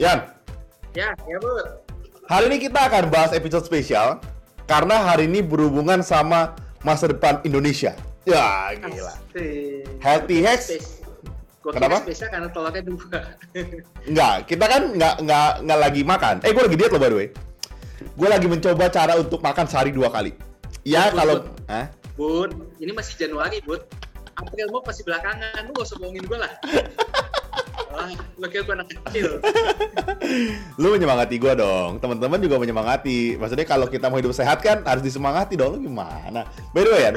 Yan, Ya, ya Bu. hari ini kita akan bahas episode spesial karena hari ini berhubungan sama masa depan Indonesia. Ya, gila. Asik. Healthy hacks? Gua Kenapa? spesial karena telurnya dua. Enggak, kita kan nggak nggak nggak lagi makan. Eh, gue lagi diet loh by the way. Gue lagi mencoba cara untuk makan sehari dua kali. Ya Bud, kalau, bud. Bud, ini masih Januari, Bud. April mau pasti belakangan. Lu gak usah bohongin gue lah. Wah, lu kira gue anak kecil. lu menyemangati gue dong. Teman-teman juga menyemangati. Maksudnya kalau kita mau hidup sehat kan harus disemangati dong. Lu gimana? By the way, Yan,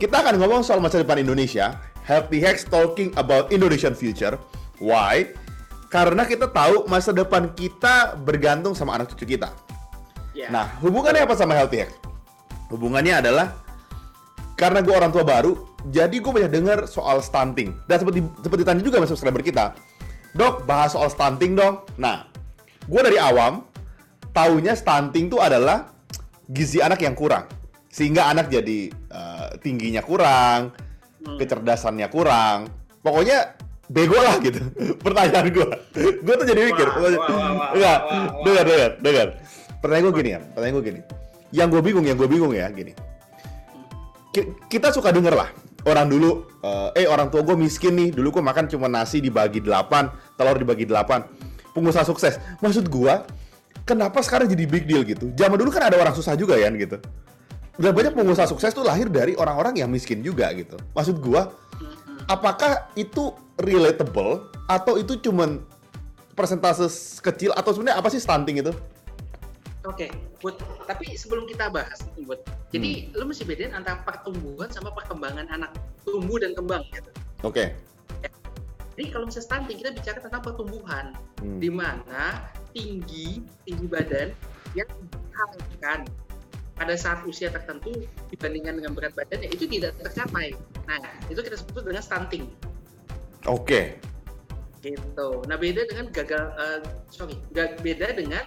kita akan ngomong soal masa depan Indonesia. Healthy Hacks talking about Indonesian future. Why? Karena kita tahu masa depan kita bergantung sama anak cucu kita. Ya. Nah, hubungannya apa sama healthy hack? Hubungannya adalah karena gue orang tua baru, jadi gue banyak dengar soal stunting. Dan seperti seperti tanya juga sama subscriber kita, dok bahas soal stunting dong. Nah, gue dari awam taunya stunting itu adalah gizi anak yang kurang, sehingga anak jadi eh, tingginya kurang, Hmm. kecerdasannya kurang. Pokoknya bego lah gitu. Pertanyaan gue, gue tuh jadi mikir. Enggak, dengar, dengar, dengar. Pertanyaan gue gini ya, pertanyaan gue gini. Yang gue bingung, yang gue bingung ya gini. Ki- Kita suka denger lah, orang dulu, eh, eh orang tua gue miskin nih, dulu gue makan cuma nasi dibagi 8, telur dibagi 8. Pengusaha sukses. Maksud gue, kenapa sekarang jadi big deal gitu? Zaman dulu kan ada orang susah juga ya gitu. Udah banyak pengusaha sukses tuh lahir dari orang-orang yang miskin juga gitu. Maksud gue, apakah itu relatable atau itu cuman persentase kecil atau sebenarnya apa sih stunting itu? Oke, Bud. Tapi sebelum kita bahas itu, Bud. Jadi lu mesti bedain antara pertumbuhan sama perkembangan anak. Tumbuh dan kembang gitu. Oke. Jadi kalau misalnya stunting, kita bicara tentang pertumbuhan. Hmm. Di mana tinggi, tinggi badan yang diharapkan pada saat usia tertentu dibandingkan dengan berat badannya itu tidak tercapai. Nah, itu kita sebut dengan stunting. Oke. gitu. Nah beda dengan gagal, eh, sorry, beda dengan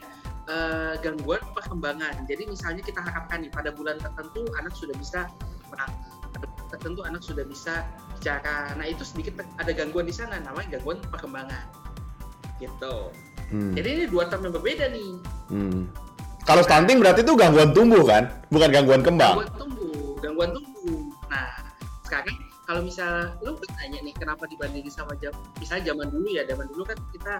eh, gangguan perkembangan. Jadi misalnya kita harapkan nih pada bulan tertentu anak sudah bisa tertentu anak sudah bisa bicara. Nah itu sedikit ada gangguan di sana, namanya gangguan perkembangan. Gitu. Hmm. Jadi ini dua term yang berbeda nih. Hmm. Kalau stunting berarti itu gangguan tumbuh kan, bukan gangguan kembang. Gangguan tumbuh, gangguan tumbuh. Nah sekarang kalau misal lu kan tanya nih kenapa dibandingin sama jam, misalnya zaman dulu ya, zaman dulu kan kita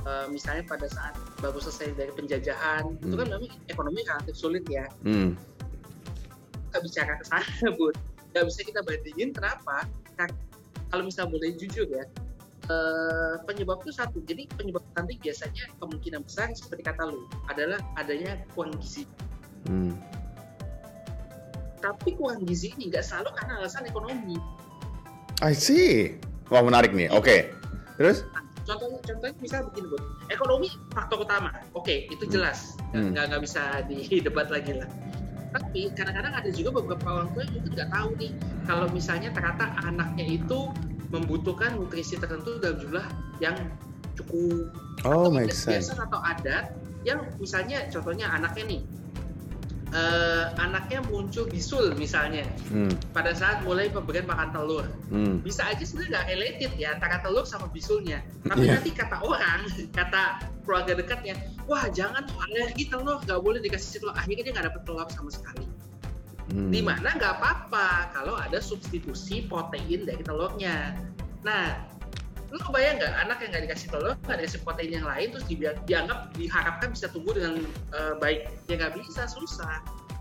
eh, misalnya pada saat baru selesai dari penjajahan itu kan Hmm. memang ekonomi relatif sulit ya. Hmm. Kita bicara ke sana, Bud. Gak bisa kita bandingin kenapa? Karena kalau misal boleh jujur ya, eh, penyebab itu satu. Jadi penyebab stunting biasanya kemungkinan besar seperti kata lu adalah adanya kurang gizi. Hmm. Tapi kurang gizi ini nggak selalu karena alasan ekonomi. I see. Wah menarik nih. Oke. Terus? Nah, contohnya contohnya misal begini bud. Ekonomi faktor utama. Oke itu jelas. Hmm. nggak nggak bisa didebat lagi lah. Tapi kadang-kadang ada juga beberapa orang tua yang itu nggak tahu nih kalau misalnya ternyata anaknya itu membutuhkan nutrisi tertentu dalam jumlah yang cukup Oh, atau sense. biasa atau adat yang misalnya contohnya anaknya nih eh, anaknya muncul bisul misalnya Hmm. pada saat mulai pemberian makan telur Hmm. bisa aja sebenarnya nggak related ya antara telur sama bisulnya tapi Iya. nanti kata orang kata keluarga dekatnya wah jangan tuh alergi telur nggak boleh dikasih telur akhirnya dia nggak dapet telur sama sekali Hmm. di mana nggak apa-apa kalau ada substitusi protein dari telurnya nah lu kebayang nggak anak yang nggak dikasih telur nggak dikasih protein yang lain terus dibi- dianggap diharapkan bisa tumbuh dengan eh, baik ya nggak bisa susah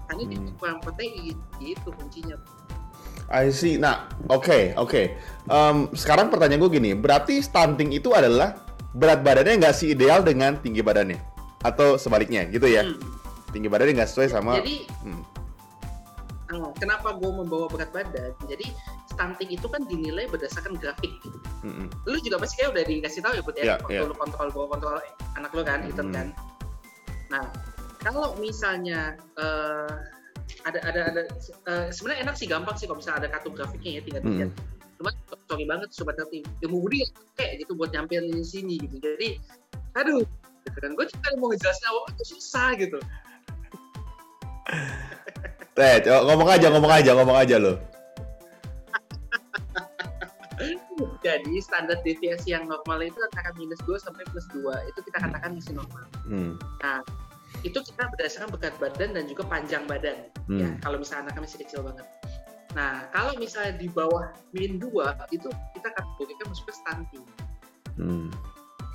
karena dia Hmm. kurang protein itu kuncinya I see. Nah, oke, oke. Em, sekarang pertanyaan gue gini, berarti stunting itu adalah berat badannya nggak sih ideal dengan tinggi badannya? Atau sebaliknya, gitu ya? Hmm. Tinggi badannya nggak sesuai sama... jadi Hmm. Kenapa gue membawa berat badan? Jadi stunting itu kan dinilai berdasarkan grafik. gitu. Mm-mm. Lu juga pasti kayak udah dikasih tahu ya, Bud ya, Iya, waktu lu kontrol bawa kontrol anak lu kan, itu Hmm. kan. Nah, kalau misalnya eh, ada ada ada eh, sebenarnya enak sih gampang sih kalau misalnya ada kartu grafiknya ya tinggal Hmm. dilihat. Cuma sorry banget sobat tertim, ilmu budi kayak gitu buat nyampein di sini gitu. Jadi, aduh, gitu kan. Gue cuma mau ngejelasin apa itu susah gitu. Eh, coba ngomong aja, ngomong aja, ngomong aja lo. Jadi standar deviasi yang normal itu antara minus 2 sampai plus 2 itu kita katakan masih normal. Hmm. Nah, itu kita berdasarkan berat badan dan juga panjang badan. Ya, Hmm. kalau misalnya anaknya masih kecil banget. Nah, kalau misalnya di bawah min 2 itu kita kategorikan masuk ke stunting. Hmm.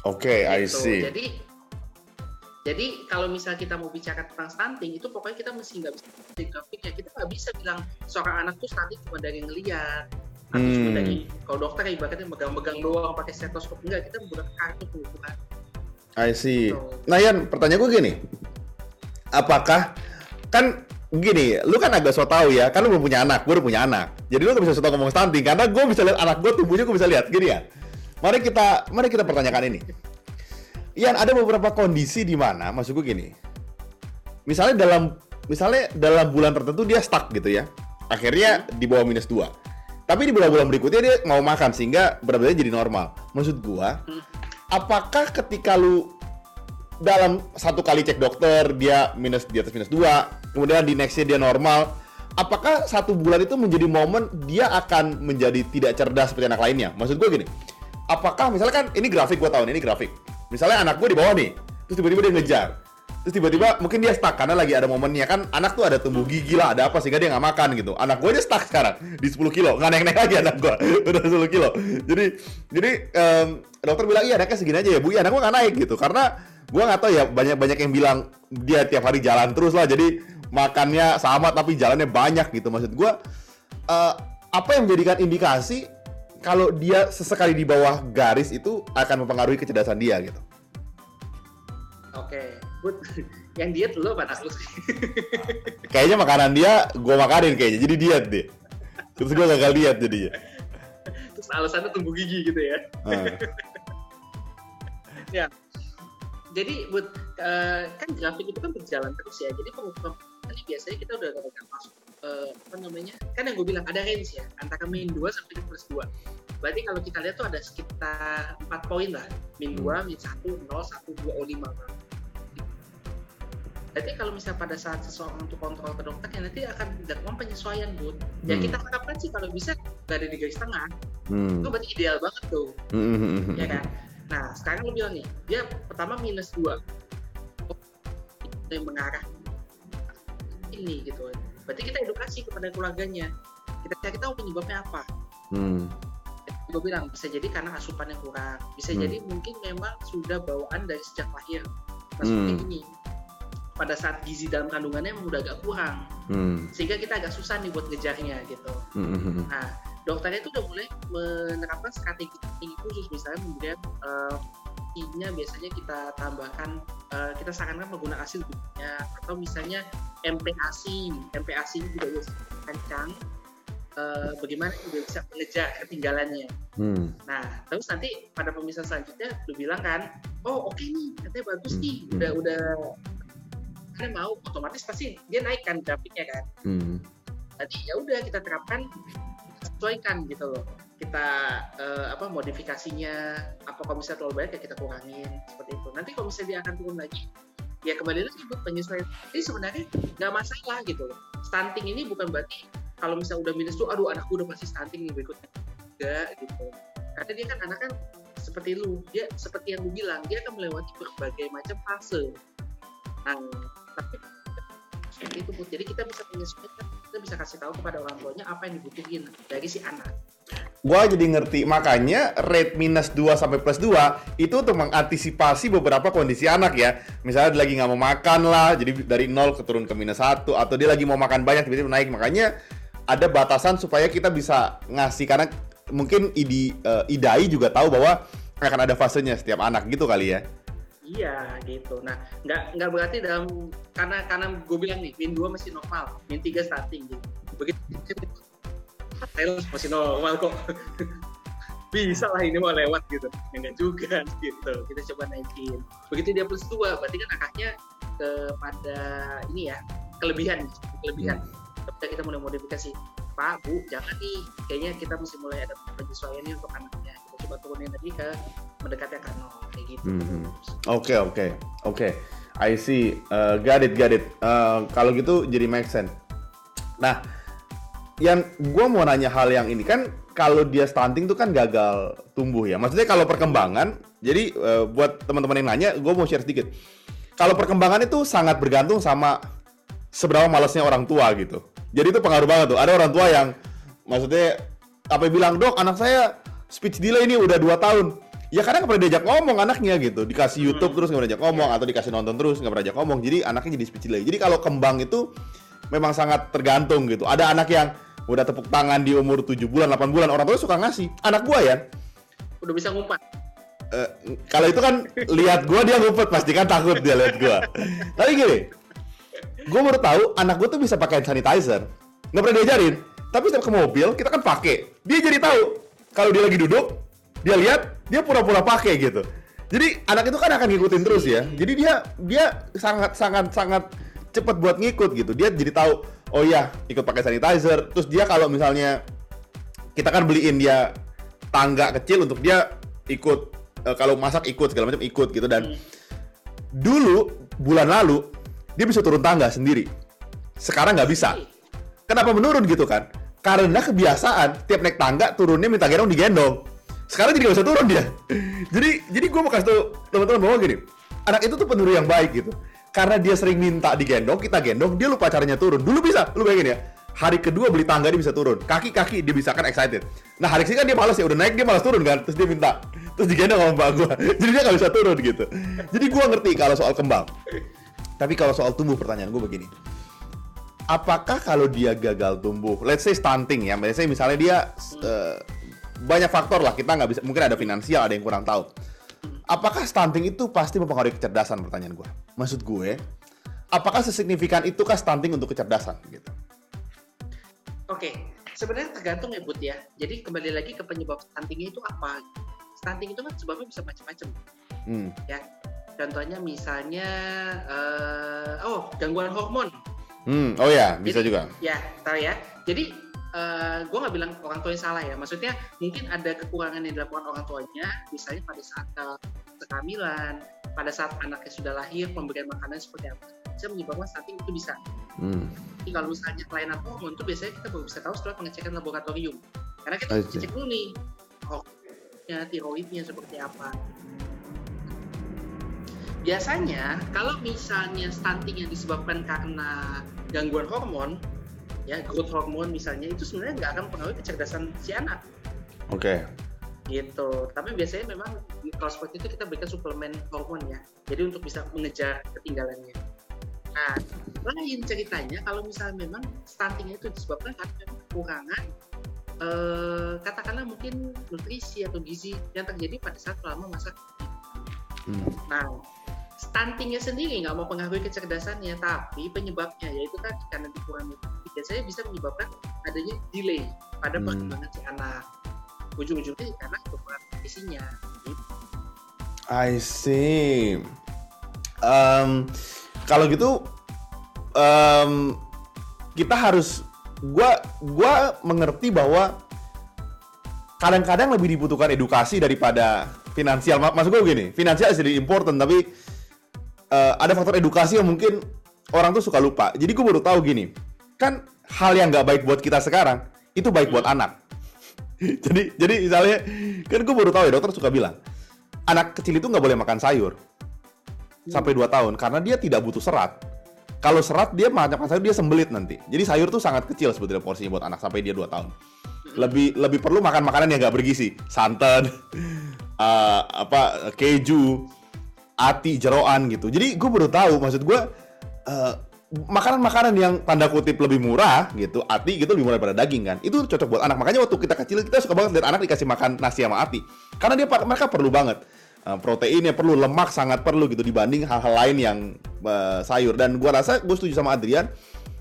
Oke, I gitu. see. Jadi jadi kalau misalnya kita mau bicara tentang stunting itu pokoknya kita mesti nggak bisa di grafiknya kita nggak bisa bilang seorang anak tuh stunting cuma dari ngeliat cuma Hmm. kalau dokter ibaratnya megang-megang doang pakai stetoskop enggak kita menggunakan kartu pengukuran I see. Gitu. Nah, Yan, pertanyaan gue gini. Apakah kan gini, lu kan agak so tau ya, kan lu belum punya anak, gue udah punya anak. Jadi lu gak bisa so tau ngomong stunting karena gue bisa lihat anak gue tumbuhnya gue bisa lihat gini ya. Mari kita mari kita pertanyakan ini. Yan, ada beberapa kondisi di mana maksud gue gini. Misalnya dalam misalnya dalam bulan tertentu dia stuck gitu ya. Akhirnya di bawah minus 2. Tapi di bulan-bulan berikutnya dia mau makan sehingga berat jadi normal. Maksud gua, apakah ketika lu dalam satu kali cek dokter dia minus di atas minus 2, kemudian di nextnya dia normal, apakah satu bulan itu menjadi momen dia akan menjadi tidak cerdas seperti anak lainnya? Maksud gue gini, apakah misalnya kan ini grafik gue tahu nih, ini grafik. Misalnya anak gue di bawah nih, terus tiba-tiba dia ngejar. Terus tiba-tiba mungkin dia stuck karena lagi ada momennya kan anak tuh ada tumbuh gigi lah, ada apa sehingga dia nggak makan gitu. Anak gue dia stuck sekarang di 10 kilo, nggak naik-naik lagi anak gue, udah 10 kilo. Jadi jadi em, dokter bilang iya anaknya segini aja ya bu, iya anak gue nggak naik gitu karena gue nggak tahu ya banyak-banyak yang bilang dia tiap hari jalan terus lah, jadi makannya sama tapi jalannya banyak gitu maksud gue. eh, apa yang menjadikan indikasi kalau dia sesekali di bawah garis itu akan mempengaruhi kecerdasan dia gitu? oke Bud, yang diet lu apa anak lu sih Kayaknya makanan dia gue makanin kayaknya, jadi diet deh. Terus gue gagal diet jadinya. terus alasannya tumbuh gigi gitu ya. Ah. jadi buat eh, kan grafik itu kan berjalan terus ya. Jadi pengukuran ini biasanya kita udah agak masuk eh, apa namanya kan yang gue bilang ada range ya. Antara min 2 sampai plus 2 berarti kalau kita lihat tuh ada sekitar 4 poin lah. Min 2, min 1, 0, 1, 2, O5 Berarti kalau misalnya pada saat seseorang untuk kontrol ke dokter ya nanti akan dilakukan penyesuaian bud. Ya Hmm. kita harapkan sih kalau bisa berada di garis tengah, Hmm. itu berarti ideal banget tuh Hmm, hmm, hmm, ya hmm. kan nah sekarang lu bilang nih dia pertama minus dua yang mengarah ini gitu berarti kita edukasi kepada keluarganya kita cari tahu penyebabnya apa Hmm. gue bilang bisa jadi karena asupan yang kurang bisa Hmm. jadi mungkin memang sudah bawaan dari sejak lahir maksudnya Hmm. gini pada saat gizi dalam kandungannya udah agak kurang Hmm. sehingga kita agak susah nih buat ngejarnya gitu Hmm, hmm, hmm. Nah, dokternya itu udah mulai menerapkan strategi khusus misalnya kemudian eh I-nya biasanya kita tambahkan eh, kita sarankan menggunakan asin bubuknya atau misalnya MPASI MPASI ini juga bisa kencang eh, bagaimana juga bisa mengejar ketinggalannya Hmm. nah terus nanti pada pemisahan selanjutnya lu bilang kan oh oke nih katanya bagus Hmm, nih hmm. udah karena mau otomatis pasti dia naik kan grafiknya kan. Hmm. tadi ya udah kita terapkan sesuaikan gitu loh. Kita eh, apa modifikasinya apa kalau misalnya terlalu banyak ya kita kurangin seperti itu. Nanti kalau misalnya dia akan turun lagi ya kembali lagi buat penyesuaian. Ini sebenarnya nggak masalah gitu loh. Stunting ini bukan berarti kalau misalnya udah minus tuh aduh anakku udah pasti stunting nih berikutnya. Enggak gitu. Karena dia kan anak kan seperti lu. Dia seperti yang lu bilang dia akan melewati berbagai macam fase. Nah seperti itu Bud. jadi kita bisa menyesuaikan kita bisa kasih tahu kepada orang tuanya apa yang dibutuhin dari si anak Gua jadi ngerti makanya rate minus 2 sampai plus 2 itu untuk mengantisipasi beberapa kondisi anak ya. Misalnya dia lagi nggak mau makan lah, jadi dari 0 ke turun ke minus 1 atau dia lagi mau makan banyak tiba-tiba naik. Makanya ada batasan supaya kita bisa ngasih karena mungkin idi, eh, idai juga tahu bahwa akan ada fasenya setiap anak gitu kali ya. Iya gitu. Nah nggak nggak berarti dalam karena karena gue bilang nih min 2 masih normal min 3 starting gitu. Begitu Taylor masih normal kok. Bisa lah ini mau lewat gitu. Ya enggak juga gitu. Kita coba naikin. Begitu dia plus 2 berarti kan angkanya kepada ini ya kelebihan kelebihan. Ketika kita mulai modifikasi Pak Bu jangan nih kayaknya kita mesti mulai ada penyesuaian nih untuk anaknya. Kita coba turunin lagi ke mendekatnya ke nol kayak gitu Mhm. Oke oke oke. I see. Uh, got it got it. Uh, kalau gitu jadi make sense. Nah, yang gue mau nanya hal yang ini kan kalau dia stunting tuh kan gagal tumbuh ya. Maksudnya kalau perkembangan, jadi uh, buat teman-teman yang nanya, gue mau share sedikit. Kalau perkembangan itu sangat bergantung sama seberapa malasnya orang tua gitu. Jadi itu pengaruh banget tuh. Ada orang tua yang maksudnya apa bilang dok anak saya speech delay ini udah 2 tahun. Ya karena nggak pernah diajak ngomong anaknya gitu. Dikasih YouTube terus nggak pernah diajak ngomong atau dikasih nonton terus nggak pernah diajak ngomong. Jadi anaknya jadi speech delay. Jadi kalau kembang itu memang sangat tergantung gitu. Ada anak yang udah tepuk tangan di umur 7 bulan, 8 bulan, orang tua suka ngasih. Anak gua ya, Udah bisa ngumpat. eh, kalau itu kan lihat gua dia ngumpet pasti kan takut dia lihat gua. Tapi gini, gua baru tahu anak gua tuh bisa pakai sanitizer. Nggak pernah diajarin. Tapi setiap ke mobil kita kan pakai. Dia jadi tahu kalau dia lagi duduk, dia lihat, dia pura-pura pakai gitu. Jadi anak itu kan akan ngikutin terus ya. Jadi dia dia sangat sangat sangat cepat buat ngikut gitu. Dia jadi tahu, oh iya ikut pakai sanitizer. Terus dia kalau misalnya kita kan beliin dia tangga kecil untuk dia ikut eh, kalau masak ikut segala macam ikut gitu dan dulu bulan lalu dia bisa turun tangga sendiri. Sekarang nggak bisa. Kenapa menurun gitu kan? Karena kebiasaan tiap naik tangga turunnya minta gendong digendong. Sekarang jadi nggak bisa turun dia. jadi jadi gue mau kasih tau teman-teman bahwa gini, anak itu tuh penuru yang baik gitu. Karena dia sering minta digendong, kita gendong, dia lupa caranya turun. Dulu bisa, lu bayangin ya. Hari kedua beli tangga dia bisa turun. Kaki-kaki dia bisa kan excited. Nah hari ini kan dia malas ya, udah naik dia malas turun kan. Terus dia minta, terus digendong sama mbak gua. Jadi dia nggak bisa turun gitu. Jadi gua ngerti kalau soal kembang. Tapi kalau soal tumbuh pertanyaan gue begini. Apakah kalau dia gagal tumbuh, let's say stunting ya, let's say misalnya dia eh, banyak faktor lah, kita nggak bisa, mungkin ada finansial, ada yang kurang tahu. Apakah stunting itu pasti mempengaruhi kecerdasan pertanyaan gue? Maksud gue, apakah sesignifikan itukah stunting untuk kecerdasan gitu? Oke, sebenarnya tergantung ya Bud ya. Jadi kembali lagi ke penyebab stuntingnya itu apa. Stunting itu kan sebabnya bisa macam-macam Hmm. ya. Contohnya misalnya, eh, oh gangguan hormon. Hmm, oh ya, bisa Jadi, juga. Ya, tahu ya. Jadi gue nggak bilang orang tuanya salah ya. Maksudnya mungkin ada kekurangan yang dilakukan orang tuanya, misalnya pada saat eh, kehamilan, pada saat anaknya sudah lahir, pemberian makanan seperti apa. Bisa menyebabkan stunting itu bisa. Hmm. Jadi kalau misalnya kelainan hormon itu biasanya kita baru bisa tahu setelah pengecekan laboratorium. Karena kita see. cek dulu nih hormonnya, tiroidnya seperti apa. Biasanya kalau misalnya stunting yang disebabkan karena gangguan hormon, ya growth hormon misalnya itu sebenarnya nggak akan mempengaruhi kecerdasan si anak Oke. gitu. Tapi biasanya memang kalau seperti itu kita berikan suplemen hormon ya. Jadi untuk bisa mengejar ketinggalannya. Nah, lain ceritanya kalau misalnya memang stunting itu disebabkan karena kekurangan eh, katakanlah mungkin nutrisi atau gizi yang terjadi pada saat selama masa Hmm. Nah, stuntingnya sendiri nggak mau pengaruhi kecerdasannya, tapi penyebabnya yaitu tadi karena dikurangi nutrisi, biasanya bisa menyebabkan adanya delay pada Hmm. perkembangan si anak. Ujung-ujungnya karena kekurangan nutrisinya. Gitu. I see. Em, kalau gitu, em, kita harus, gua, gua mengerti bahwa kadang-kadang lebih dibutuhkan edukasi daripada finansial. Ma- Maksud gue gini, finansial really important, tapi eh, ada faktor edukasi yang mungkin orang tuh suka lupa. Jadi gue baru tahu gini, kan hal yang nggak baik buat kita sekarang itu baik buat anak. jadi jadi misalnya kan gue baru tahu ya dokter suka bilang anak kecil itu nggak boleh makan sayur sampai 2 tahun karena dia tidak butuh serat. Kalau serat dia makan sayur dia sembelit nanti. Jadi sayur tuh sangat kecil sebetulnya porsinya buat anak sampai dia 2 tahun. Lebih lebih perlu makan makanan yang nggak bergizi, santan, eh, apa keju, ati, jeroan gitu. Jadi gue baru tahu maksud gue eh, makanan-makanan yang tanda kutip lebih murah gitu, ati gitu lebih murah daripada daging kan. Itu cocok buat anak. Makanya waktu kita kecil kita suka banget lihat anak dikasih makan nasi sama ati. Karena dia mereka perlu banget. Eh, proteinnya perlu, lemak sangat perlu gitu dibanding hal-hal lain yang eh, sayur. Dan gua rasa gue setuju sama Adrian,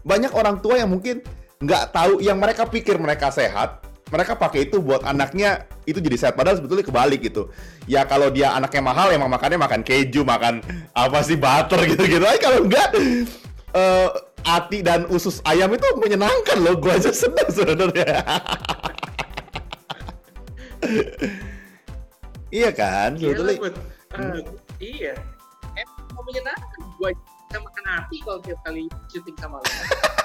banyak orang tua yang mungkin nggak tahu yang mereka pikir mereka sehat, mereka pakai itu buat anaknya itu jadi sehat padahal sebetulnya kebalik gitu ya kalau dia anaknya mahal emang makannya makan keju makan apa sih butter gitu gitu aja kalau enggak eh, ati dan usus ayam itu menyenangkan loh gua aja seneng sebenarnya iya kan Iya sebetulnya. Eh, iya. Mau menyenangkan. Gua kita makan hati kalau tiap kali syuting sama lo.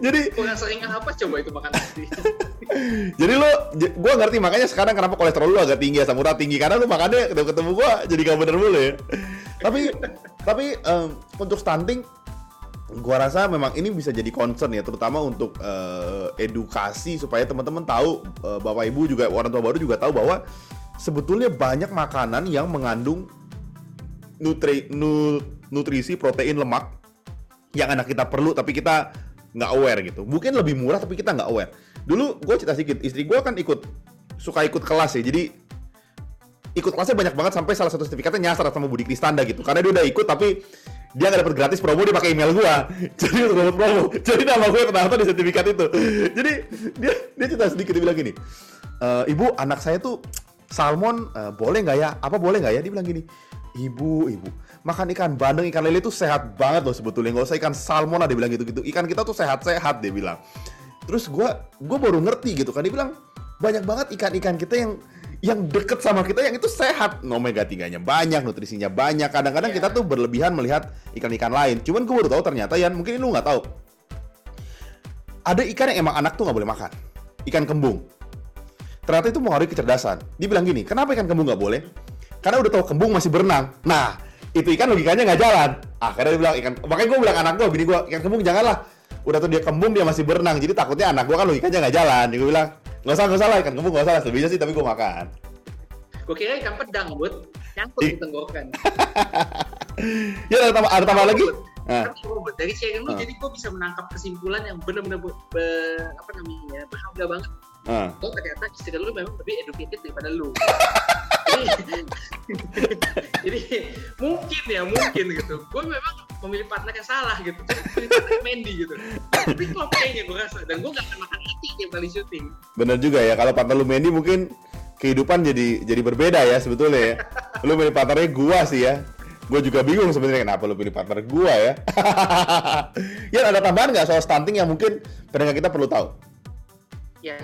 jadi kurang sering apa? Coba itu makan nasi. Jadi lo gua ngerti makanya sekarang kenapa kolesterol lu agak tinggi asam urat tinggi. Karena lu makannya ketemu ketemu gua jadi gak bener mulu ya. Tapi tapi em, untuk stunting gua rasa memang ini bisa jadi concern ya terutama untuk eh, edukasi supaya teman-teman tahu eh, bapak ibu juga orang tua baru juga tahu bahwa sebetulnya banyak makanan yang mengandung nutri nu- nutrisi protein lemak yang anak kita perlu tapi kita nggak aware gitu. Mungkin lebih murah tapi kita nggak aware. Dulu gue cerita sedikit istri gue kan ikut suka ikut kelas ya jadi ikut kelasnya banyak banget sampai salah satu sertifikatnya nyasar sama Budi Kristanda gitu. Karena dia udah ikut tapi dia nggak dapat gratis promo dia pakai email gua. Jadi untuk dapat promo. Jadi nama gue ternyata di sertifikat itu. Jadi dia dia cerita sedikit dia bilang gini "E, ibu anak saya tuh salmon eh, boleh nggak ya? Apa boleh nggak ya? Dia bilang gini ibu ibu. Makan ikan bandeng ikan lele tuh sehat banget loh sebetulnya. Nggak usah ikan salmon lah dia bilang gitu gitu ikan kita tuh sehat sehat dia bilang. Terus gua gua baru ngerti gitu kan. Dia bilang banyak banget ikan-ikan kita yang yang deket sama kita yang itu sehat. Omega 3 nya banyak nutrisinya banyak. Kadang-kadang Iya. kita tuh berlebihan melihat ikan-ikan lain. Cuman gue baru tahu ternyata Yan mungkin lu nggak tahu. Ada ikan yang emang anak tuh nggak boleh makan. Ikan kembung. Ternyata itu mengaruhi kecerdasan. Dia bilang gini kenapa ikan kembung nggak boleh karena udah tahu kembung masih berenang. Nah itu ikan logikanya nggak jalan. Akhirnya dia bilang ikan makanya gue bilang anak gue bini gue ikan kembung janganlah. Udah tuh dia kembung dia masih berenang. Jadi takutnya anak gue kan logikanya nggak jalan. Dia bilang nggak usah nggak usah lah ikan kembung nggak usah lah. Selebihnya sih tapi gue makan. Gue kira ikan pedang bud. Nyangkut di tenggorokan. Ya ada tambah ada tambah lagi? Nah, dari sharing lu Ah. jadi gue bisa menangkap kesimpulan yang benar-benar be- be- apa namanya berharga banget. Nah. oh ternyata istri lu memang lebih educated daripada lu jadi, mungkin ya mungkin gitu. Gue memang memilih partner yang salah gitu. Memilih partner Mandy gitu. Tapi kok kayaknya gue rasa dan gue gak akan makan hati tiap kali syuting. Bener juga ya kalau partner lu Mandy mungkin kehidupan jadi jadi berbeda ya sebetulnya ya. Lu milih partnernya gua sih ya. Gue juga bingung sebenarnya kenapa lu pilih partner gua ya. Ya ada tambahan nggak soal stunting yang mungkin pendengar kita perlu tahu? Ya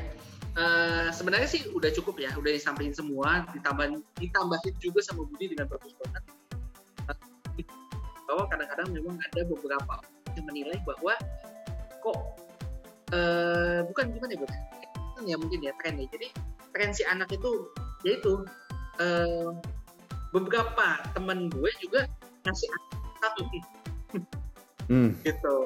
eh, sebenarnya sih udah cukup ya udah disampaikan semua ditambahin ditambahin juga sama Budi dengan bagus banget bahwa kadang-kadang memang ada beberapa yang menilai bahwa kok eh, bukan gimana ya Bud? Kan ya mungkin ya tren ya jadi tren si anak itu yaitu eh, beberapa temen gue juga ngasih satu hmm. gitu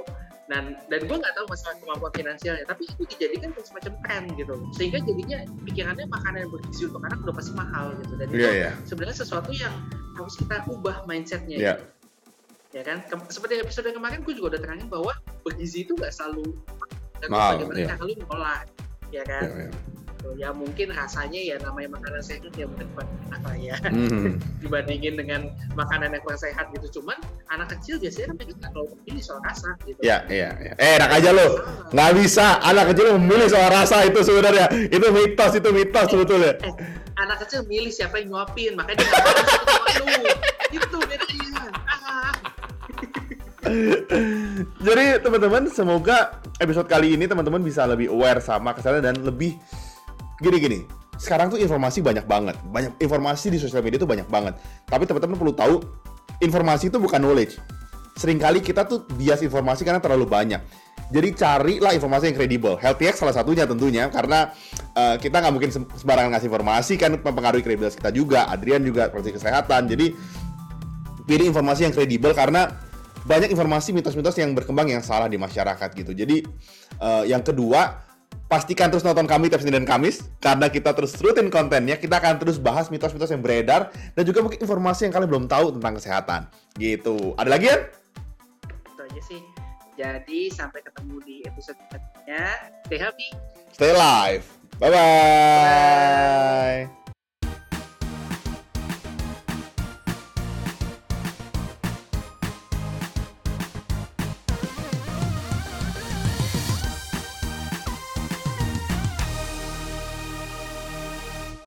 dan dan gue nggak tahu masalah kemampuan finansialnya tapi itu dijadikan semacam tren gitu sehingga jadinya pikirannya makanan yang bergizi untuk anak udah pasti mahal gitu dan iya itu iya sebenarnya sesuatu yang harus kita ubah mindsetnya Iya. gitu. ya kan Kem- seperti episode kemarin gue juga udah terangin bahwa bergizi itu nggak selalu dan bagaimana iya. cara lu mengolah ya kan Iya, iya. Tuh, ya mungkin rasanya ya namanya makanan sehat ya mungkin bukan enak lah ya Hmm. dibandingin dengan makanan yang kurang sehat gitu cuman anak kecil biasanya kan mereka nggak terlalu memilih soal rasa gitu Iya, iya, iya. Eh, enak aja lo. Nggak bisa. Anak kecil memilih soal rasa itu sebenarnya. Itu mitos, itu mitos sebetulnya. eh, anak kecil milih siapa yang nyuapin makanya dia nggak mau lu itu bedanya ah. Jadi teman-teman, semoga episode kali ini teman-teman bisa lebih aware sama kesehatan dan lebih gini-gini. Sekarang tuh informasi banyak banget. Banyak informasi di sosial media tuh banyak banget. Tapi teman-teman perlu tahu, informasi itu bukan knowledge. Seringkali kita tuh bias informasi karena terlalu banyak. Jadi carilah informasi yang kredibel. HealthyX salah satunya tentunya karena eh, kita nggak mungkin sem- sembarangan ngasih informasi kan mempengaruhi kredibilitas kita juga. Adrian juga praktisi kesehatan. Jadi pilih informasi yang kredibel karena banyak informasi mitos-mitos yang berkembang yang salah di masyarakat gitu. Jadi eh, yang kedua pastikan terus nonton kami tiap Senin dan Kamis karena kita terus rutin kontennya. Kita akan terus bahas mitos-mitos yang beredar dan juga mungkin informasi yang kalian belum tahu tentang kesehatan. Gitu. Ada lagi ya? itu aja sih jadi sampai ketemu di episode selanjutnya stay happy Stay live. Bye bye.